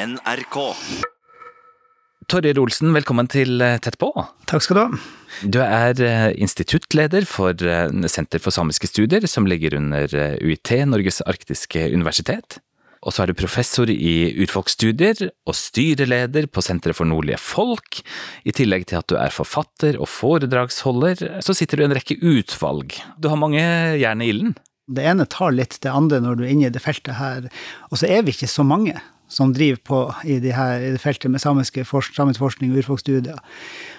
NRK. Torjer Olsen, velkommen til eh, Tett på. Takk skal du ha. Du er eh, instituttleder for eh, Senter for samiske studier, som ligger under UiT, Norges arktiske universitet. Og så er du professor i urfolksstudier og styreleder på Senteret for nordlige folk. I tillegg til at du er forfatter og foredragsholder, så sitter du i en rekke utvalg. Du har mange jern i ilden. Det ene tar litt det andre når du er inne i det feltet her. Og så er vi ikke så mange som driver på i, de her, i det feltet med samiske forsk, samisk forskning og urfolksstudier.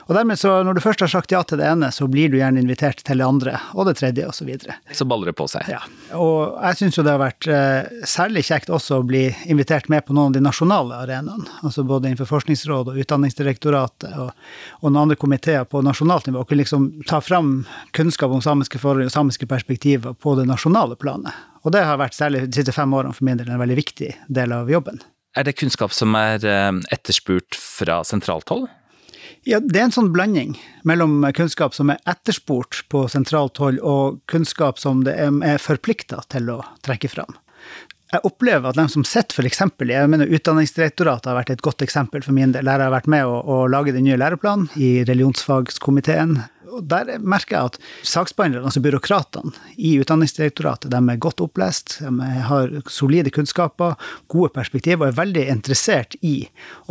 Og dermed så, når du først har sagt ja til det ene, så blir du gjerne invitert til det andre, og det tredje, og så videre. Så baller det på seg. Ja. Og jeg syns jo det har vært eh, særlig kjekt også å bli invitert med på noen av de nasjonale arenaene. Altså både innenfor Forskningsrådet og Utdanningsdirektoratet og, og noen andre komiteer på nasjonalt nivå. Og kunne liksom ta fram kunnskap om samiske forhold og samiske perspektiver på det nasjonale planet. Og det har vært særlig de siste fem årene for min del en veldig viktig del av jobben. Er det kunnskap som er eh, etterspurt fra sentralt hold? Ja, det er en sånn blanding mellom kunnskap som er etterspurt på sentralt hold, og kunnskap som det er, forplikta til å trekke fram. Jeg opplever at de som sitter f.eks. jeg mener Utdanningsdirektoratet har vært et godt eksempel for min del. Der har jeg vært med å, å lage den nye læreplanen i religionsfagskomiteen. Og der merker jeg at saksbehandlerne, altså byråkratene i Utdanningsdirektoratet, de er godt opplest, de har solide kunnskaper, gode perspektiv, og er veldig interessert i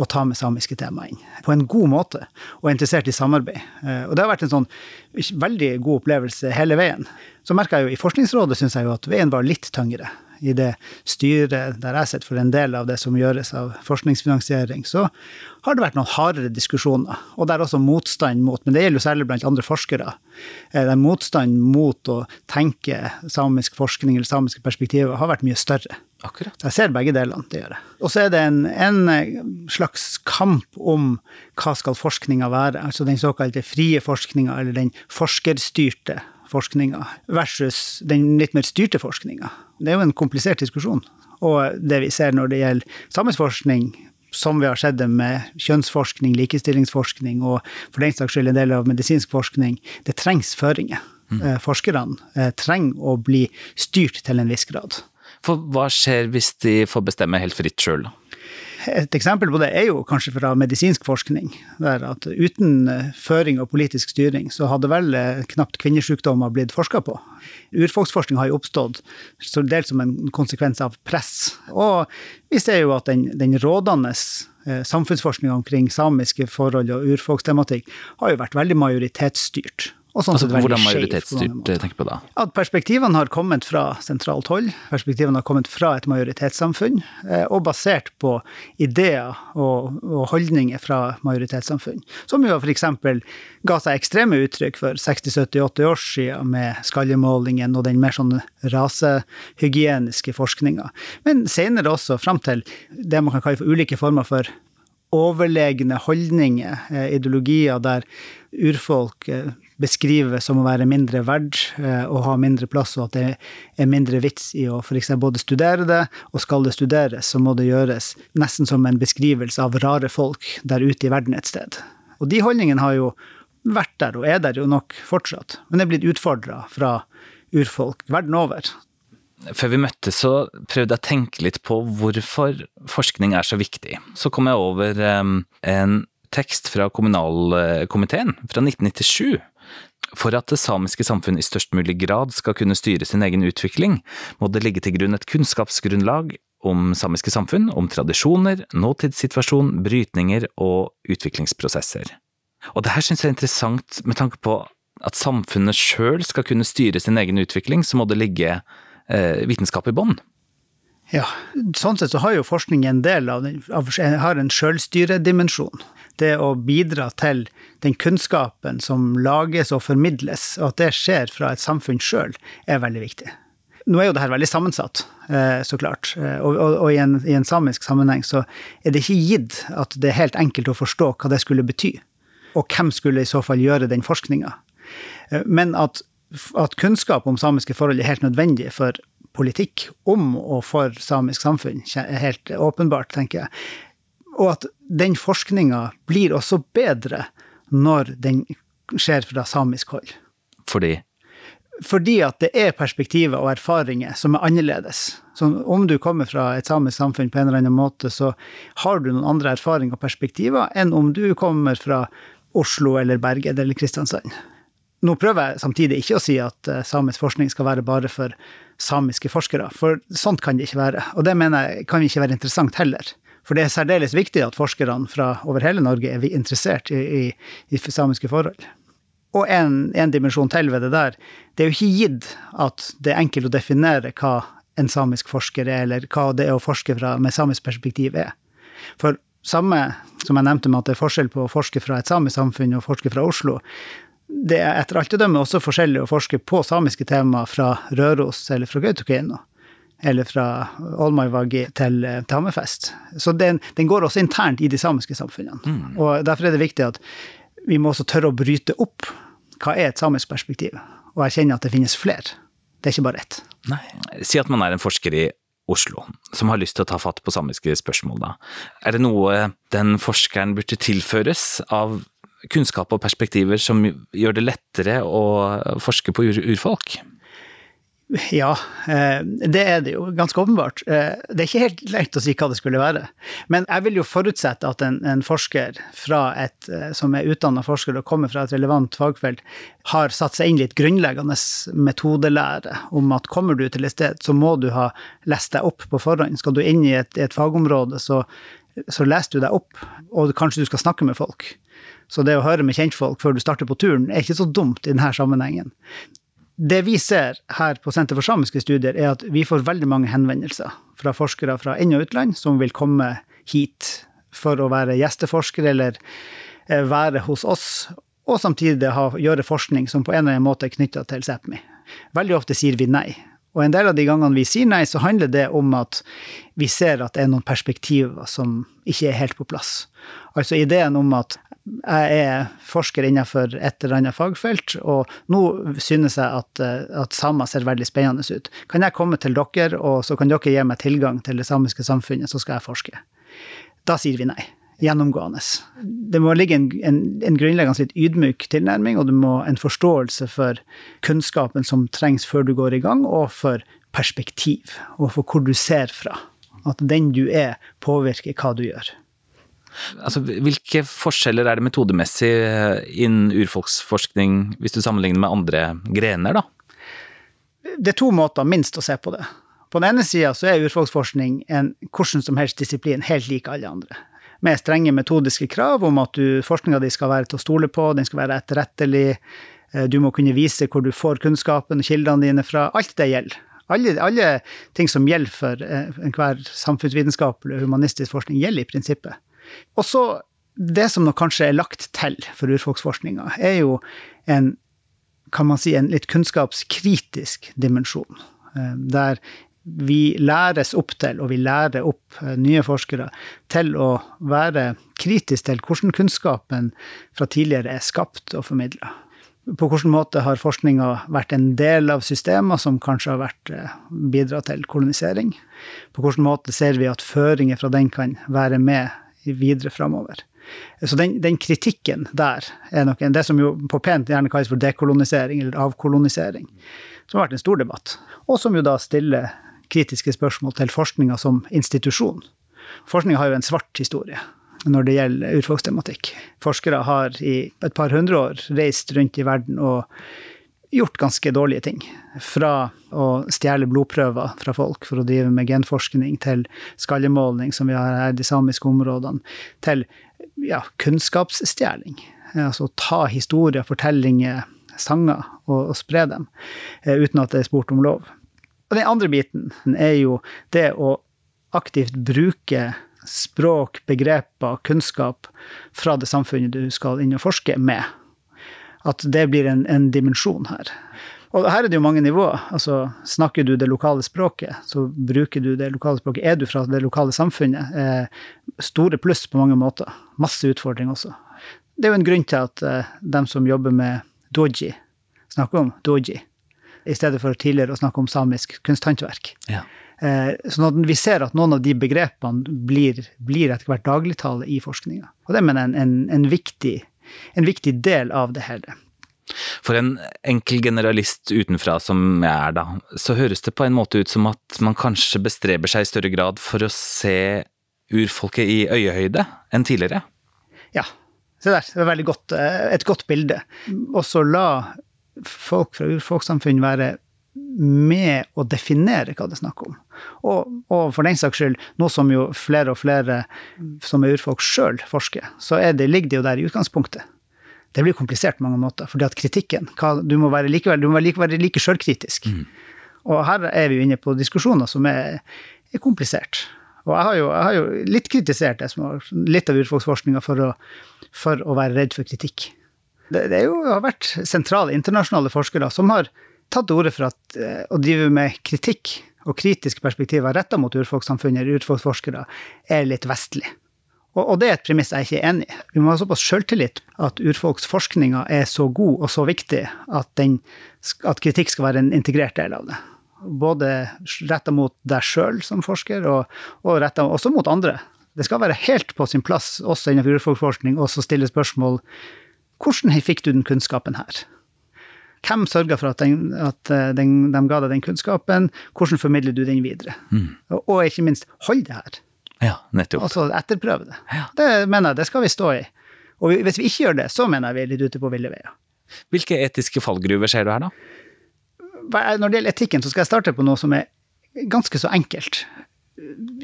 å ta med samiske tema inn. På en god måte, og er interessert i samarbeid. Eh, og det har vært en sånn veldig god opplevelse hele veien. Så merker jeg jo i Forskningsrådet syns jeg jo at veien var litt tyngre i det styret der jeg sitter for en del av det som gjøres av forskningsfinansiering, så har det vært noen hardere diskusjoner. Og det er også motstand mot, men det gjelder jo særlig blant andre forskere, det er motstand mot å tenke samisk forskning eller samiske perspektiver har vært mye større. Akkurat. Jeg ser begge delene, det gjør jeg. Og så er det en, en slags kamp om hva skal forskninga være, altså den såkalte frie forskninga eller den forskerstyrte forskninga versus den litt mer styrte forskninga. Det er jo en komplisert diskusjon. Og det vi ser når det gjelder samisk forskning, som vi har sett det med kjønnsforskning, likestillingsforskning og for den saks skyld en del av medisinsk forskning, det trengs føringer. Mm. Forskerne trenger å bli styrt til en viss grad. For hva skjer hvis de får bestemme helt fritt sjøl, da? Et eksempel på det er jo kanskje fra medisinsk forskning. der at Uten føring og politisk styring så hadde vel knapt kvinnesykdommer blitt forska på. Urfolksforskning har jo oppstått dels som en konsekvens av press. Og vi ser jo at den, den rådende samfunnsforskninga omkring samiske forhold og urfolkstematikk har jo vært veldig majoritetsstyrt. Sånn altså, hvordan majoritetsstyrt tenker på da? At perspektivene har kommet fra sentralt hold. Perspektivene har kommet fra et majoritetssamfunn, og basert på ideer og, og holdninger fra majoritetssamfunn. Som jo f.eks. ga seg ekstreme uttrykk for 60-70-80 år siden med skallemålingen og den mer sånn rasehygieniske forskninga. Men senere også fram til det man kan kalle for ulike former for overlegne holdninger, ideologier der urfolk beskrives som å være mindre verd og ha mindre plass, og at det er mindre vits i å f.eks. både studere det, og skal det studeres, så må det gjøres nesten som en beskrivelse av rare folk der ute i verden et sted. Og de holdningene har jo vært der, og er der jo nok fortsatt, men er blitt utfordra fra urfolk verden over. Før vi møttes, så prøvde jeg å tenke litt på hvorfor forskning er så viktig. Så kom jeg over en tekst fra kommunalkomiteen fra 1997. For at det samiske samfunn i størst mulig grad skal kunne styre sin egen utvikling, må det ligge til grunn et kunnskapsgrunnlag om samiske samfunn, om tradisjoner, nåtidssituasjon, brytninger og utviklingsprosesser. Og det her synes jeg er interessant med tanke på at samfunnet sjøl skal kunne styre sin egen utvikling, så må det ligge eh, vitenskap i bånn. Ja, sånn sett så har jo forskning en del av den, har en sjølstyredimensjon. Det å bidra til den kunnskapen som lages og formidles, og at det skjer fra et samfunn sjøl, er veldig viktig. Nå er jo det her veldig sammensatt, så klart. Og, og, og i, en, i, en, samisk sammenheng så er det ikke gitt at det er helt enkelt å forstå hva det skulle bety. Og hvem skulle i så fall gjøre den forskninga. Men at, at kunnskap om samiske forhold er helt nødvendig for politikk om og for samisk samfunn, helt åpenbart, tenker jeg. Og at den forskninga blir også bedre når den skjer fra samisk hold. Fordi? Fordi at det er perspektiver og erfaringer som er annerledes. Så om du kommer fra et samisk samfunn på en eller annen måte, så har du noen andre erfaringer og perspektiver enn om du kommer fra Oslo eller Bergen eller Kristiansand. Nå prøver jeg samtidig ikke å si at eh, samisk forskning skal være bare for samiske forskere, for sånt kan det ikke være. Og det mener jeg kan ikke være interessant heller. For det er særdeles viktig at forskerne fra over hele Norge er interessert i, i, i samiske forhold. Og en, en, dimensjon til ved det der, det er jo ikke gitt at det er enkelt å definere hva en samisk forsker er, eller hva det er å forske fra, med samisk perspektiv er. For samme som jeg nevnte med at det er forskjell på å forske fra et samisk samfunn og forske fra Oslo, det er etter alt å dømme også forskjellig å forske på samiske temaer fra Røros eller fra Kautokeino. Eller fra Olmaivagi til, eh, til Hammerfest. Så den, den, går også internt i de samiske samfunnene. Mm. Og derfor er det viktig at vi må også tørre å bryte opp hva er et samisk perspektiv, og erkjenne at det finnes flere. Det er ikke bare ett. Nei. Si at man er en forsker i Oslo, som har lyst til å ta fatt på samiske spørsmål, da. Er det noe den forskeren burde tilføres av kunnskap og perspektiver som gjør det lettere å forske på urfolk? Ja, eh, det er det jo. Ganske åpenbart. Eh, det er ikke helt lett å si hva det skulle være. Men jeg vil jo forutsette at en, en forsker et, eh, som er utdanna forsker og kommer fra et relevant fagfelt, har satt seg inn litt grunnleggende metodelære om at kommer du til et sted, så må du ha lest deg opp på forhånd. Skal du inn i et, et fagområde, så, så leser du deg opp, og kanskje du skal snakke med folk. Så det å høre med kjentfolk før du starter på turen, er ikke så dumt i denne sammenhengen. Det vi ser her på Senter for samiske studier, er at vi får veldig mange henvendelser fra forskere fra inn- og utland som vil komme hit for å være gjesteforskere eller eh, være hos oss, og samtidig gjøre forskning som på en eller annen måte er knytta til Sápmi. Veldig ofte sier vi nei. Og en del av de gangene vi sier nei, så handler det om at vi ser at det er noen perspektiver som ikke er helt på plass. Altså ideen om at jeg er forsker innenfor et eller annet fagfelt, og nå synes jeg at, eh, at samer ser veldig spennende ut. Kan jeg komme til dere, og så kan dere gi meg tilgang til det samiske samfunnet, så skal jeg forske? Da sier vi nei. Gjennomgående. Det må ligge en, en, en grunnleggende litt ydmyk tilnærming, og det må en forståelse for kunnskapen som trengs før du går i gang, og for perspektiv, og for hvor du ser fra. At den du er, påvirker hva du gjør. Altså, hvilke forskjeller er det metodemessig eh, innen urfolksforskning, hvis du sammenligner med andre grener, da? Det er to måter minst å se på det. På den ene sida så er urfolksforskning en hvordan som helst disiplin, helt lik alle andre. Med strenge metodiske krav om at forskninga di skal være til å stole på, den skal være etterrettelig, eh, du må kunne vise hvor du får kunnskapen og kildene dine fra. Alt det gjelder. Alle, alle ting som gjelder for eh, enhver samfunnsvitenskapelig og humanistisk forskning, gjelder i prinsippet. Og så det som nok kanskje er lagt til for urfolksforskninga, er jo en kan man si, en litt kunnskapskritisk dimensjon. Eh, der vi læres opp til, og vi lærer opp eh, nye forskere, til å være kritisk til hvordan kunnskapen fra tidligere er skapt og formidla. På hvilken måte har forskninga vært en del av systemer som kanskje har vært eh, bidratt til kolonisering? På hvilken måte ser vi at føringer fra den kan være med videre framover. Så den, den, kritikken der er nok det som jo på pent gjerne kalles for dekolonisering eller avkolonisering, som har vært en stor debatt, og som jo da stiller kritiske spørsmål til forskninga som institusjon. Forskninga har jo en svart historie når det gjelder urfolkstematikk. Forskere har i et par hundre år reist rundt i verden og gjort ganske dårlige ting. Fra å stjele blodprøver fra folk for å drive med genforskning, til skallemåling, som vi har her i de samiske områdene, til ja, kunnskapsstjeling. Altså ta historier, fortellinger, sanger, og, og spre dem eh, uten at det er spurt om lov. Og den andre biten er jo det å aktivt bruke språk, begreper, kunnskap fra det samfunnet du skal inn og forske med at det blir en, en dimensjon her. Og her er det jo mange nivåer. Altså, snakker du det lokale språket, så bruker du det lokale språket. Er du fra det lokale samfunnet? Eh, store pluss på mange måter. Masse utfordringer også. Det er jo en grunn til at eh, dem som jobber med doji, snakker om doji, i stedet for tidligere å snakke om samisk kunsthåndverk. Ja. Eh, sånn vi ser at noen av de begrepene blir, blir etter hvert dagligtale i forskninga. Og det mener jeg er en, en, en viktig en viktig del av det hele. For en enkel generalist utenfra som jeg er, da, så høres det på en måte ut som at man kanskje bestreber seg i større grad for å se urfolket i øyehøyde enn tidligere? Ja. Se der, det var godt, eh, et godt bilde. Også la folk fra urfolkssamfunn være med å definere hva det er snakk om. Og, og, for den saks skyld, nå som jo flere og flere som er urfolk sjøl forsker, så det, ligger det jo der i utgangspunktet det blir komplisert på mange måter. fordi at kritikken hva, Du må være like, du må være like, like sjølkritisk. Mm. Og her er vi jo inne på diskusjoner som er, er komplisert. Og jeg har, jo, jeg har, jo, litt kritisert det litt av urfolksforskninga for, for, å være redd for kritikk. Det, det jo, har vært sentrale internasjonale forskere som har tatt til orde for at eh, å drive med kritikk og kritiske perspektiver retta mot urfolkssamfunnet eller urfolksforskere er litt vestlig. Og, og, det er et premiss jeg ikke er enig i. Vi må ha såpass sjøltillit at urfolksforskninga er så god og så viktig at, den, at, kritikk skal være en integrert del av det. Både retta mot deg sjøl som forsker, og, og retta også mot andre. Det skal være helt på sin plass også innenfor urfolksforskning å stille spørsmål hvordan fikk du den kunnskapen her? Hvem sørga for at, den, at eh, den, de ga deg den kunnskapen? Hvordan formidler du den videre? Mm. Og, og ikke minst, hold det her. Ja, nettopp. Og så etterprøve det. Ja. Det mener jeg, det skal vi stå i. Og hvis vi ikke gjør det, så mener jeg vi er litt ute på ville veier. Hvilke etiske fallgruver ser du her, da? Når det gjelder etikken, så skal jeg starte på noe som er ganske så enkelt.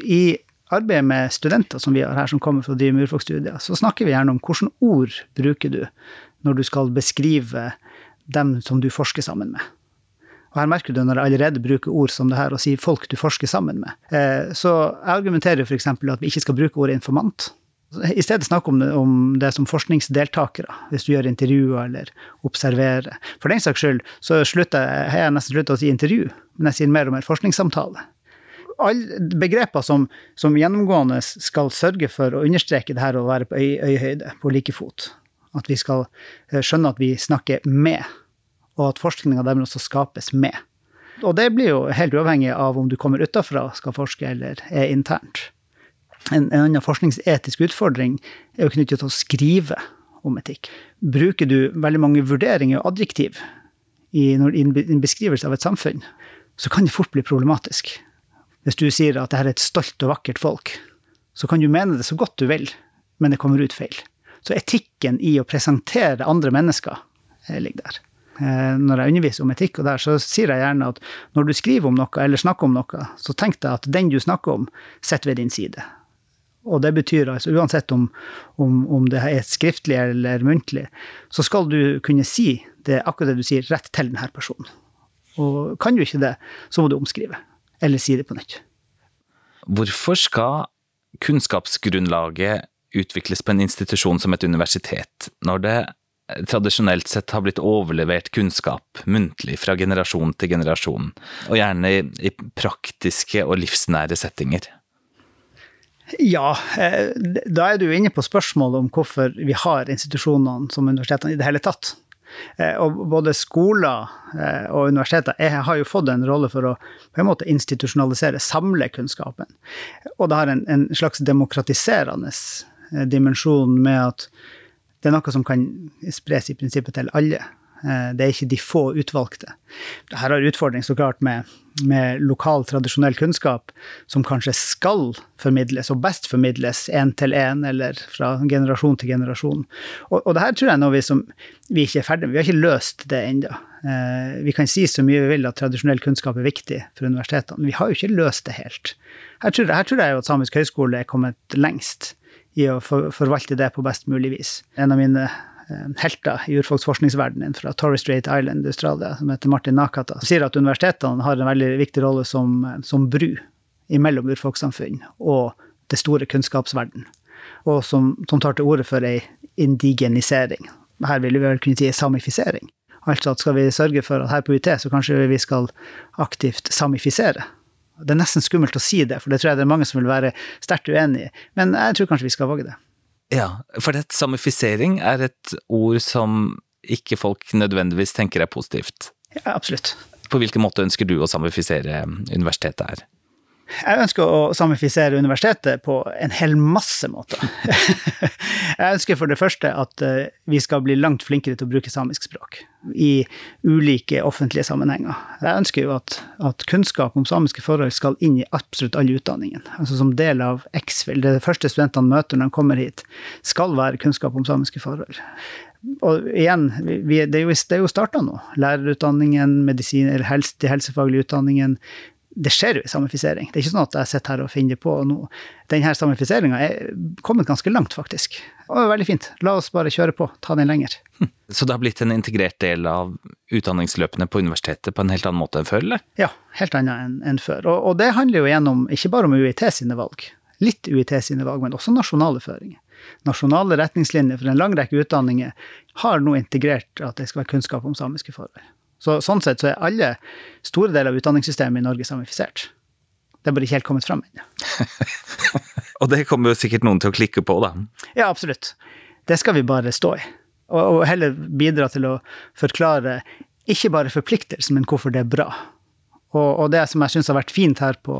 I arbeidet med studenter som vi har her, som kommer fra drive med så snakker vi gjerne om hvilke ord bruker du når du skal beskrive dem som du forsker sammen med. Og her merker du når jeg allerede bruker ord som det her og sier folk du forsker sammen med. Eh, så jeg argumenterer f.eks. at vi ikke skal bruke ordet informant. I stedet snakk om om det som forskningsdeltakere, hvis du gjør intervjuer eller observerer. For den saks skyld så slutter har jeg nesten slutta å si intervju, men jeg sier mer og mer forskningssamtale. Alle begreper som, som, gjennomgående skal sørge for å understreke det her å være på øyehøyde, på like fot. At vi skal eh, skjønne at vi snakker med og at forskninga dermed også skapes med. Og det blir jo helt uavhengig av om du kommer utafra skal forske eller er internt. En, en annen forskningsetisk utfordring er jo knyttet til å skrive om etikk. Bruker du veldig mange vurderinger og adjektiv i en beskrivelse av et samfunn, så kan det fort bli problematisk. Hvis du sier at dette er et stolt og vakkert folk, så kan du mene det så godt du vil, men det kommer ut feil. Så etikken i å presentere andre mennesker eh, ligger der. Eh, når jeg underviser om etikk, og der, så sier jeg gjerne at når du skriver om noe eller snakker om noe, så tenk deg at den du snakker om, sitter ved din side. Og det betyr altså uansett om, om, om, det er skriftlig eller muntlig, så skal du kunne si det, akkurat det du sier, rett til denne personen. Og kan du ikke det, så må du omskrive. Eller si det på nytt. Hvorfor skal kunnskapsgrunnlaget utvikles på en institusjon som et universitet, når det tradisjonelt sett har blitt overlevert kunnskap muntlig fra generasjon til generasjon, og gjerne i, i praktiske og livsnære settinger? Ja, eh, da er du inne på spørsmålet om hvorfor vi har institusjonene som universitetene i det hele tatt. Eh, og både skoler eh, og universiteter har jo fått en rolle for å på en måte institusjonalisere, samle kunnskapen. Og det har en, en slags demokratiserende dimensjon med at det er noe som kan spres i prinsippet til alle. Eh, det er ikke de få utvalgte. Dette har utfordring så klart med, med lokal, tradisjonell kunnskap, som kanskje skal formidles, og best formidles én til én, eller fra generasjon til generasjon. Og, og det her tror jeg nå vi, som, vi ikke er ferdig med. Vi har ikke løst det ennå. Eh, vi kan si så mye vi vil at tradisjonell kunnskap er viktig for universitetene, men vi har jo ikke løst det helt. Her tror, her tror jeg jo at Samisk høgskole er kommet lengst i å forvalte det på best mulig vis. En av mine helter i urfolksforskningsverdenen fra Torres Strait Island, Australia, som heter Martin Nakata, sier at universitetene har en veldig viktig rolle som, som bru mellom urfolkssamfunn og det store kunnskapsverden, og som, som tar til orde for ei indigenisering. Her vil vi vel kunne si samifisering. Altså at skal vi sørge for at her på UiT så kanskje vi skal aktivt samifisere det er nesten skummelt å si det, for det tror jeg det er mange som vil være sterkt uenig i. Men jeg tror kanskje vi skal våge det. Ja, for det, samifisering er et ord som ikke folk nødvendigvis tenker er positivt. Ja, absolutt. På hvilken måte ønsker du å samifisere universitetet her? Jeg ønsker å samifisere universitetet på en hel masse måter. Jeg ønsker for det første at eh, vi skal bli langt flinkere til å bruke samisk språk i ulike offentlige sammenhenger. Jeg ønsker jo at, at kunnskap om samiske forhold skal inn i absolutt alle utdanningene. Altså som del av X-FIL. Det, første studentene møter når de kommer hit, skal være kunnskap om samiske forhold. Og igjen, vi, det er jo, det jo starta nå. Lærerutdanningen, medisin, helse, de helsefaglige utdanningen det skjer jo i samifisering. Det er ikke sånn at jeg sitter her og finner på noe. Denne samifiseringa er kommet ganske langt, faktisk. Og det er veldig fint. La oss bare kjøre på, ta den lenger. Så det har blitt en integrert del av utdanningsløpene på universitetet på en helt annen måte enn før, eller? Ja, helt annet enn en før. Og, og, det handler jo gjennom ikke bare om UiT sine valg, litt UiT sine valg, men også nasjonale føringer. Nasjonale retningslinjer for en lang rekke utdanninger har nå integrert at det skal være kunnskap om samiske forhold. Så, sånn sett så er alle store deler av utdanningssystemet i Norge samifisert. Det er bare ikke helt kommet fram ennå. og det kommer jo sikkert noen til å klikke på, da. Ja, absolutt. Det skal vi bare stå i. Og, og heller bidra til å forklare ikke bare forpliktelsen, men hvorfor det er bra. Og, og det som jeg syns har vært fint her på,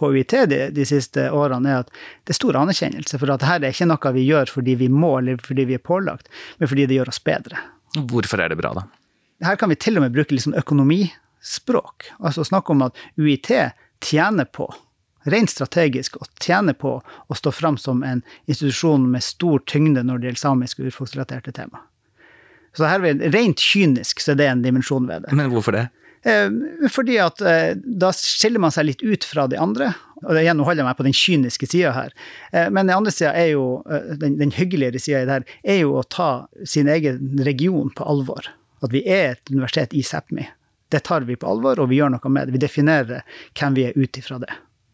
på UiT de, de, siste årene, er at det er stor anerkjennelse for at dette er ikke noe vi gjør fordi vi må eller fordi vi er pålagt, men fordi det gjør oss bedre. Hvorfor er det bra, da? Her kan vi til og med bruke liksom økonomispråk. Altså snakke om at UiT tjener på, rent strategisk, å tjene på å stå fram som en institusjon med stor tyngde når det gjelder samiske og urfolksrelaterte tema. Så her, rent kynisk så er det en dimensjon ved det. Men hvorfor det? Eh, fordi at eh, da skiller man seg litt ut fra de andre. Og igjen, nå holder jeg meg på den kyniske sida her. Eh, men den andre sida er jo, den, den hyggeligere sida i det her, er jo å ta sin egen region på alvor at vi er et universitet i Sápmi. Det tar vi på alvor, og vi gjør noe med det. Vi definerer hvem vi er ut ifra det.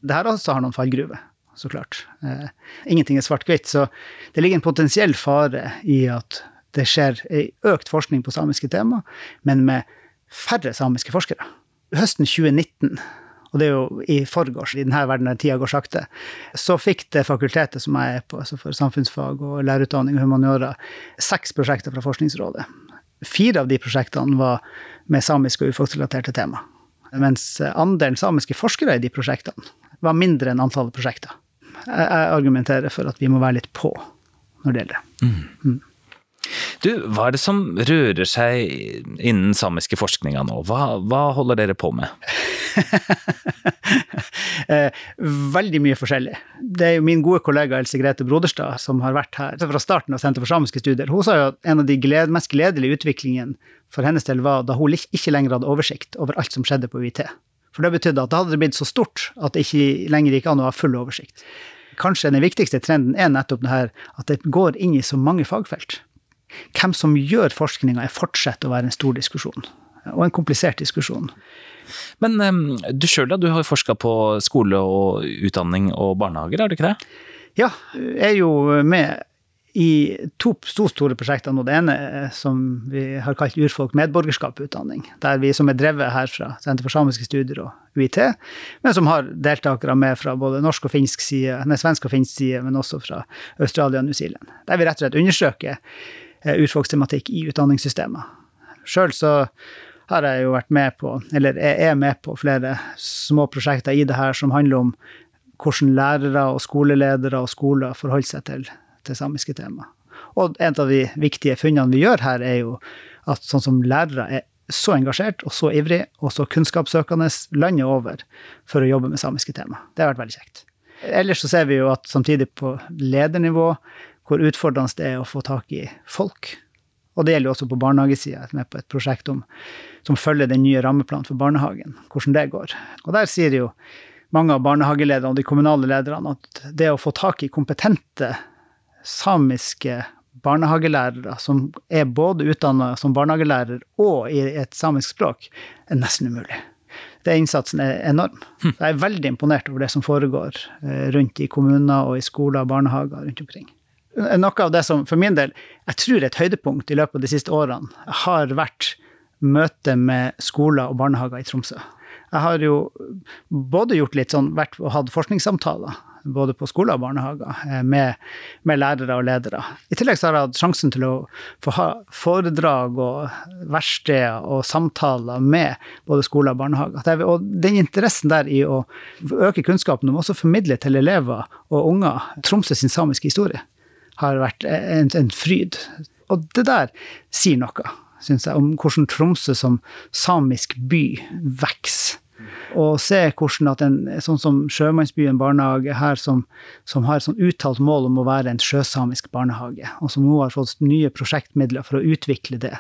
Dette også har noen fallgruver, så klart. Eh, ingenting er svart-hvitt. Så det ligger en potensiell fare i at det skjer økt forskning på samiske tema, men med færre samiske forskere. Høsten 2019 og det er jo i forgårs, i denne verden der tida går sakte, så fikk det fakultetet som jeg er på, altså for samfunnsfag og lærerutdanning og humaniora, seks prosjekter fra Forskningsrådet. Fire av de prosjektene var med samiske og urfolksrelaterte tema. Mens andelen samiske forskere i de prosjektene var mindre enn antallet prosjekter. Jeg argumenterer for at vi må være litt på når det gjelder det. Mm. Mm. Du, hva er det som rører seg innen samiske forskninga nå? Hva, hva, holder dere på med? Eh, veldig mye forskjellig. Det er jo min gode kollega Else Grete Broderstad som har vært her fra starten av Senter for samiske studier. Hun sa jo at en av de gled, mest gledelige utviklingene for hennes del var da hun ikke lenger hadde oversikt over alt som skjedde på UiT. For det betydde at da hadde det blitt så stort at det ikke lenger gikk an å ha full oversikt. Kanskje den viktigste trenden er nettopp det her at det går inn i så mange fagfelt. Hvem som gjør forskninga, er fortsatt å være en stor diskusjon, og en komplisert diskusjon. Men um, du sjøl, da? Du har forska på skole og utdanning og barnehager, har du ikke det? Ja, jeg er jo med i to, to store prosjekter nå. Det ene som vi har kalt Urfolk medborgerskap utdanning. Der vi som er drevet her fra Senter for samiske studier og UiT, men som har deltakere med fra både norsk og finsk side, nei, svensk og finsk side, men også fra Australia og New Zealand. Der vi rett og slett undersøker urfolkstematikk i utdanningssystemet. Sjøl så har jeg jo vært med på, eller jeg er med på flere små prosjekter i det her som handler om hvordan lærere og skoleledere og skoler forholder seg til, til samiske tema. Og en av de viktige funnene vi gjør her, er jo at sånn som lærere er så engasjert og så ivrig og så kunnskapssøkende landet over for å jobbe med samiske tema. Det har vært veldig kjekt. Ellers så ser vi jo at samtidig på ledernivå hvor utfordrende det er å få tak i folk. Og det gjelder jo også på barnehagesida. Jeg er med på et prosjekt om, som følger den nye rammeplanen for barnehagen, hvordan det går. Og der sier jo mange av barnehagelederne og de kommunale lederne at det å få tak i kompetente samiske barnehagelærere som er både utdanna som barnehagelærer og i et samisk språk, er nesten umulig. Den innsatsen er enorm. Hm. Jeg er veldig imponert over det som foregår eh, rundt i kommuner og i skoler og barnehager rundt omkring noe av det som for min del jeg tror et høydepunkt i løpet av de siste årene, har vært møte med skoler og barnehager i Tromsø. Jeg har jo både gjort litt sånn, vært og hatt forskningssamtaler både på skoler og barnehager, eh, med, med, lærere og ledere. I tillegg så har jeg hatt sjansen til å få ha foredrag og verksteder og samtaler med både skoler og barnehager. Og den interessen der i å øke kunnskapen, om også formidle til elever og unger Tromsø sin samiske historie, har vært en, en fryd. Og det der sier noe, syns jeg, om hvordan Tromsø som samisk by vokser og se hvordan at en sånn som Sjømannsbyen barnehage her, som, som har sånn uttalt mål om å være en sjøsamisk barnehage, og som nå har fått nye prosjektmidler for å utvikle det.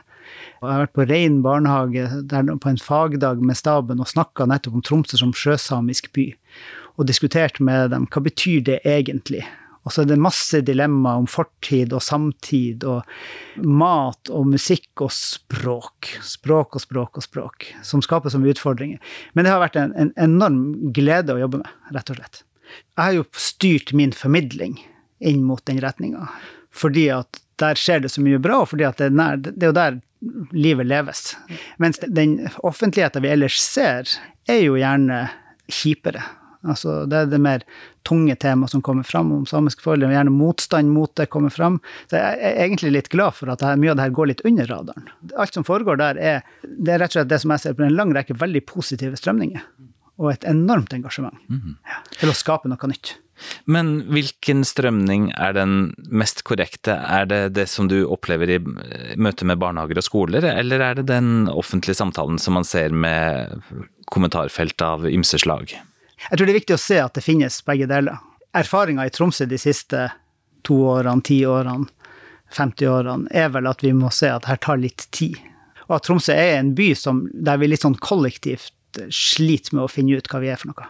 Og jeg har vært på Rein barnehage der, på en fagdag med staben og snakka nettopp om Tromsø som sjøsamisk by, og diskutert med dem hva betyr det egentlig og så er det masse dilemmaer om fortid og samtid og mat og musikk og språk. Språk og språk og språk, som skaper som utfordringer. Men det har vært en, en enorm glede å jobbe med, rett og slett. Jeg har jo styrt min formidling inn mot den retninga, fordi at der skjer det så mye bra, og fordi at det er, nær, det er jo der livet leves. Mens den offentligheten vi ellers ser, er jo gjerne kjipere. Altså, det er det mer tunge temaet som kommer fram om samiske forhold. Gjerne motstand mot det kommer fram. Så jeg er egentlig litt glad for at mye av det her går litt under radaren. Alt som foregår der, er, det er rett og slett det som jeg ser på en lang rekke veldig positive strømninger. Og et enormt engasjement mm. ja, til å skape noe nytt. Men hvilken strømning er den mest korrekte? Er det det som du opplever i møte med barnehager og skoler, eller er det den offentlige samtalen som man ser med kommentarfelt av ymse slag? Jeg tror det er viktig å se at det finnes begge deler. Erfaringa i Tromsø de siste to årene, ti årene, 50 årene, er vel at vi må se at her tar litt tid. Og at Tromsø er en by som, der vi litt sånn kollektivt sliter med å finne ut hva vi er for noe.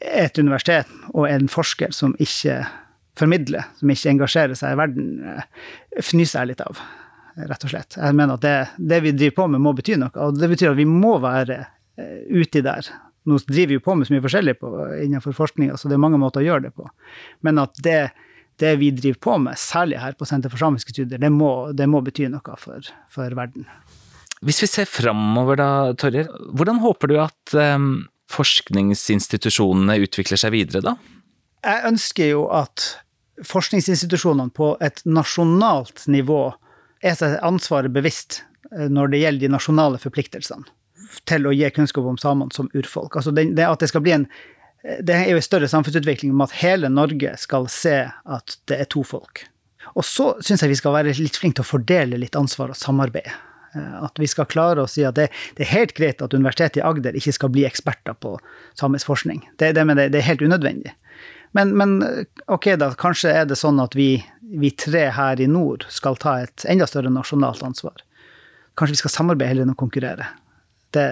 Et universitet og en forsker som ikke formidler, som ikke engasjerer seg i verden, fnyser jeg litt av, rett og slett. Jeg mener at det, det vi driver på med, må bety noe. Og det betyr at vi må være eh, uti der nå driver vi jo på med så mye forskjellig på, innenfor forskninga, så det er mange måter å gjøre det på. Men at det, det vi driver på med, særlig her på Senter for samiske studier, det må, det må bety noe for, for, verden. Hvis vi ser framover da, Torjer, hvordan håper du at um, forskningsinstitusjonene utvikler seg videre da? Jeg ønsker jo at forskningsinstitusjonene på et nasjonalt nivå er seg ansvaret bevisst eh, når det gjelder de nasjonale forpliktelsene til å gi kunnskap om samene som urfolk. Altså det, det, at det skal bli en det er jo en større samfunnsutvikling om at hele Norge skal se at det er to folk. Og så syns jeg vi skal være litt flinke til å fordele litt ansvar og samarbeide. Eh, at vi skal klare å si at det, det, er helt greit at Universitetet i Agder ikke skal bli eksperter på samisk forskning. Det, det, det er helt unødvendig. Men, men, ok, da, kanskje er det sånn at vi, vi, tre her i nord skal ta et enda større nasjonalt ansvar. Kanskje vi skal samarbeide heller enn å konkurrere. Det,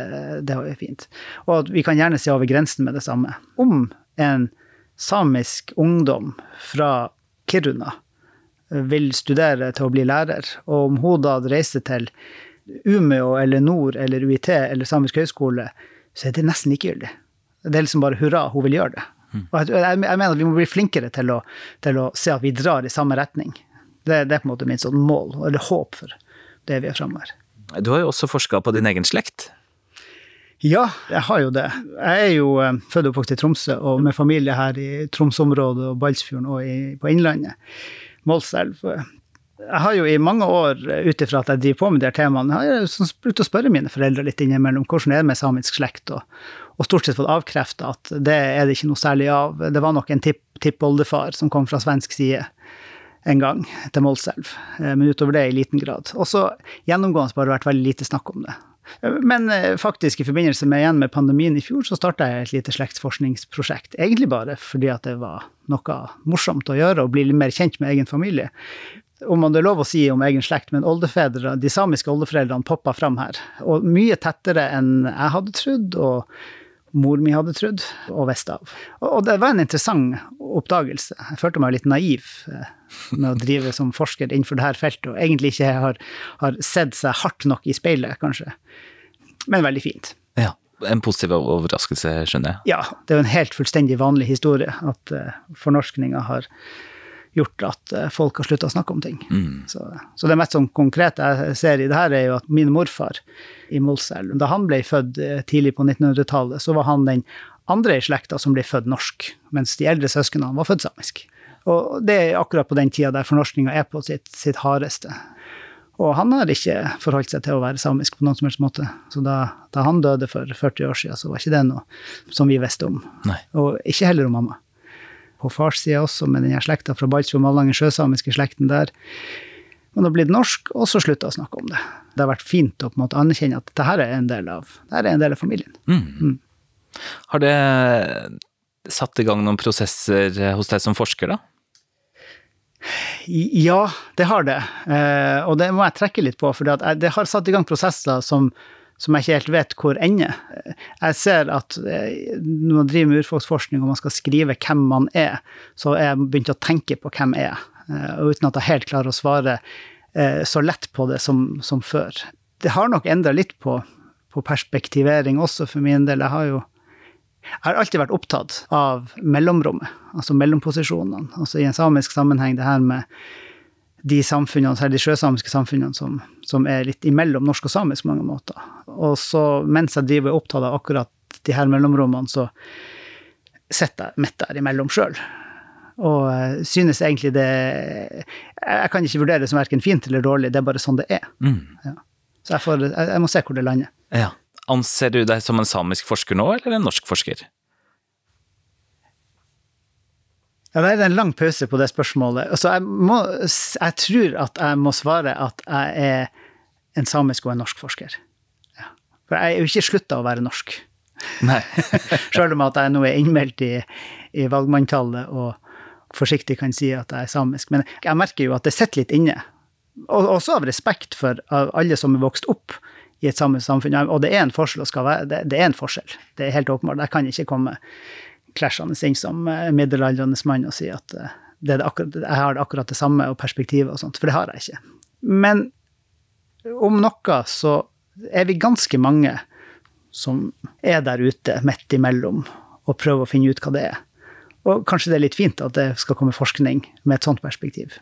det er fint. Og vi kan gjerne se over grensen med det samme. Om en samisk ungdom fra Kiruna vil studere til å bli lærer, og om hun da reiser til Umeå eller Nord eller UiT eller Samisk høgskole, så er det nesten likegyldig. Det er liksom bare hurra, hun vil gjøre det. Mm. Og jeg, jeg, mener at vi må bli flinkere til å, til å, se at vi drar i samme retning. Det, det er på en måte mitt sånn mål, eller håp for det vi er framover. Du har jo også forska på din egen slekt. Ja, jeg har jo det. Jeg er jo eh, født og oppvokst i Tromsø, og med familie her i Tromsø-området og Balsfjorden og i, på Innlandet. Målselv. Jeg har jo i mange år, ut ifra at jeg driver på med de her temaene, har jeg brukt å spørre mine foreldre litt innimellom hvordan det er med samisk slekt, og, og stort sett fått avkrefta at det er det ikke noe særlig av. Det var nok en tippoldefar som kom fra svensk side en gang til Målselv, eh, men utover det i liten grad. Også gjennomgående bare vært veldig lite snakk om det. Men eh, faktisk, i forbindelse med, igjen med pandemien i fjor, så starta jeg et lite slektsforskningsprosjekt. Egentlig bare fordi at det var noe morsomt å gjøre, og bli litt mer kjent med egen familie. Om det er lov å si om egen slekt, men oldefedre, de samiske oldeforeldrene poppa fram her. Og mye tettere enn jeg hadde trodd. og mor mi hadde trodd og visste av. Og det var en interessant oppdagelse. Jeg følte meg litt naiv eh, med å drive som forsker innenfor dette feltet, og egentlig ikke har, har sett seg hardt nok i speilet, kanskje. Men veldig fint. Ja. En positiv overraskelse, skjønner jeg. Ja. Det er jo en helt fullstendig vanlig historie at uh, fornorskninga har gjort at uh, folk har slutta å snakke om ting. Mm. Så, så, det mest sånn konkrete jeg ser i det her, er jo at min morfar i Målselv, da han ble født uh, tidlig på 1900-tallet, så var han den andre i slekta som ble født norsk, mens de eldre søsknene var født samisk. Og det er akkurat på den tida der fornorskninga er på sitt, sitt, hardeste. Og han har ikke forholdt seg til å være samisk på noen som helst måte. Så da, da han døde for 40 år siden, så var ikke det noe som vi visste om. Nei. Og ikke heller om mamma. På fars side også, med den slekta fra Balsfjord, Malangen, sjøsamiske slekten der. Men det har blitt norsk, og så slutta å snakke om det. Det har vært fint å på en måte anerkjenne at dette er en del av, en del av familien. Mm. Mm. Har det satt i gang noen prosesser hos deg som forsker, da? Ja, det har det. Eh, og det må jeg trekke litt på, for det har satt i gang prosesser som, som jeg ikke helt vet hvor ender. Jeg ser at eh, når man driver med urfolksforskning og man skal skrive hvem man er, så er jeg begynt å tenke på hvem jeg er, eh, og uten at jeg helt klarer å svare så lett på det som, som før. Det har nok endra litt på, på perspektivering også, for min del. Jeg har jo jeg har alltid vært opptatt av mellomrommet, altså mellomposisjonene. Altså i en samisk sammenheng, det her med de samfunnene, særlig de sjøsamiske samfunnene, som, som, er litt imellom norsk og samisk på mange måter. Og så mens jeg driver opptatt av akkurat de her mellomrommene, så sitter jeg midt der imellom sjøl. Og synes egentlig det Jeg kan ikke vurdere det som verken fint eller dårlig, det er bare sånn det er. Mm. Ja. Så jeg, får, jeg, jeg må se hvor det lander. Ja. Anser du deg som en samisk forsker nå, eller en norsk forsker? Ja, Det er en lang pause på det spørsmålet. Altså, jeg, må, jeg tror at jeg må svare at jeg er en samisk og en norsk forsker. For jeg er jo ikke slutta å være norsk. Nei. Sjøl om at jeg nå er innmeldt i, i valgmanntallet og forsiktig kan si at jeg er samisk. Men jeg merker jo at det sitter litt inne. Og også av respekt for alle som er vokst opp i et samme samfunn. Og det er en forskjell, være, det, det, er en forskjell. Det er helt åpenbart. Jeg kan ikke komme klæsjende inn som eh, middelaldrende mann og si at eh, det det akkurat, jeg har akkurat det samme og perspektivet og sånt, for det har jeg ikke. Men om noe så er vi ganske mange som er der ute midt imellom og prøver å finne ut hva det er. Og kanskje det er litt fint at det skal komme forskning med et sånt perspektiv.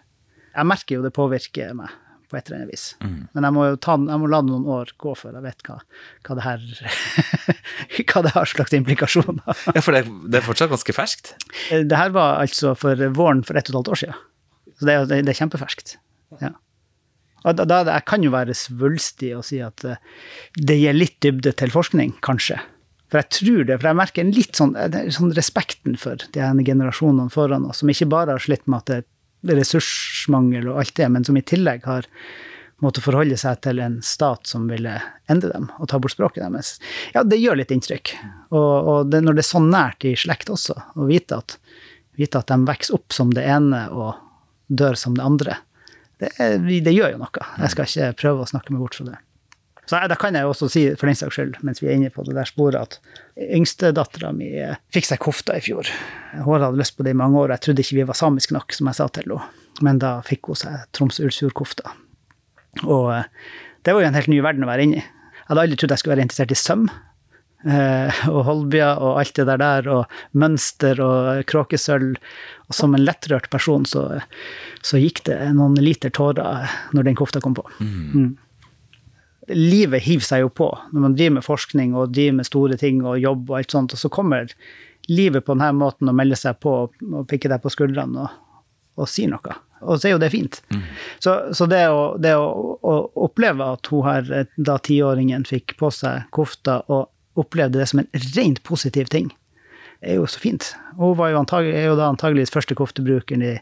Jeg merker jo det påvirker meg på et eller annet vis. Mm. Men jeg må jo ta, jeg må la noen år gå før jeg vet hva, hva det her Hva det har slags implikasjoner. ja, for det, det, er fortsatt ganske ferskt? Det her var altså for våren for ett og et halvt år siden. Så det, det, det er kjempeferskt. Ja. Da, da, jeg kan jo være svulstig og si at eh, det gir litt dybde til forskning, kanskje. For jeg tror det, for jeg merker en litt sånn, sånn respekten for de generasjonene foran oss, som ikke bare har slitt med at det er ressursmangel og alt det, men som i tillegg har måttet forholde seg til en stat som ville endre dem og ta bort språket deres. Ja, det gjør litt inntrykk. Og, og det, når det er så nært i slekt også, å vite at, vite at de vokser opp som det ene og dør som det andre, det, det gjør jo noe. Jeg skal ikke prøve å snakke meg bort fra det. Så da kan jeg også si, for den saks skyld, mens vi er inne på det der sporet, at yngstedattera mi eh, fikk seg kofta i fjor. Hun hadde lyst på det i mange år, jeg trodde ikke vi var samiske nok, som jeg sa til henne. Men da fikk hun seg Troms-Ulsfjord-kofta. Og eh, det var jo en helt ny verden å være inni. Jeg hadde aldri trodd jeg skulle være interessert i søm. Eh, og Holbia og alt det der der, og mønster og kråkesølv. Og som en lettrørt person så, så gikk det noen liter tårer når den kofta kom på. Mm. Mm livet hiver seg jo på når man driver med forskning og driver med store ting og jobb og alt sånt, og så kommer livet på denne måten og melder seg på og pikker deg på skuldrene og, og sier noe. Og så er jo det fint. Mm. Så, så, det, å, det å, å, oppleve at hun her, da tiåringen fikk på seg kofta og opplevde det som en rent positiv ting, er jo så fint. Hun var jo antagelig, er jo da antageligvis første koftebrukeren i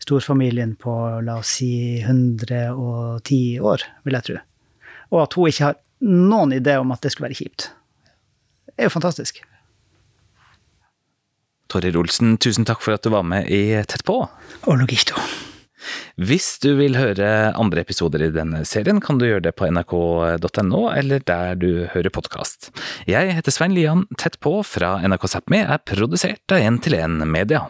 storfamilien på la oss si 110 år, vil jeg tro og at hun ikke har noen idé om at det skulle være kjipt. Det er jo fantastisk. Torrid Olsen, tusen takk for at du var med i Tett på. Og logito. Hvis du vil høre andre episoder i denne serien, kan du gjøre det på nrk.no, eller der du hører podkast. Jeg heter Svein Lian. Tett på fra NRK Sápmi er produsert av 1 til 1 Media.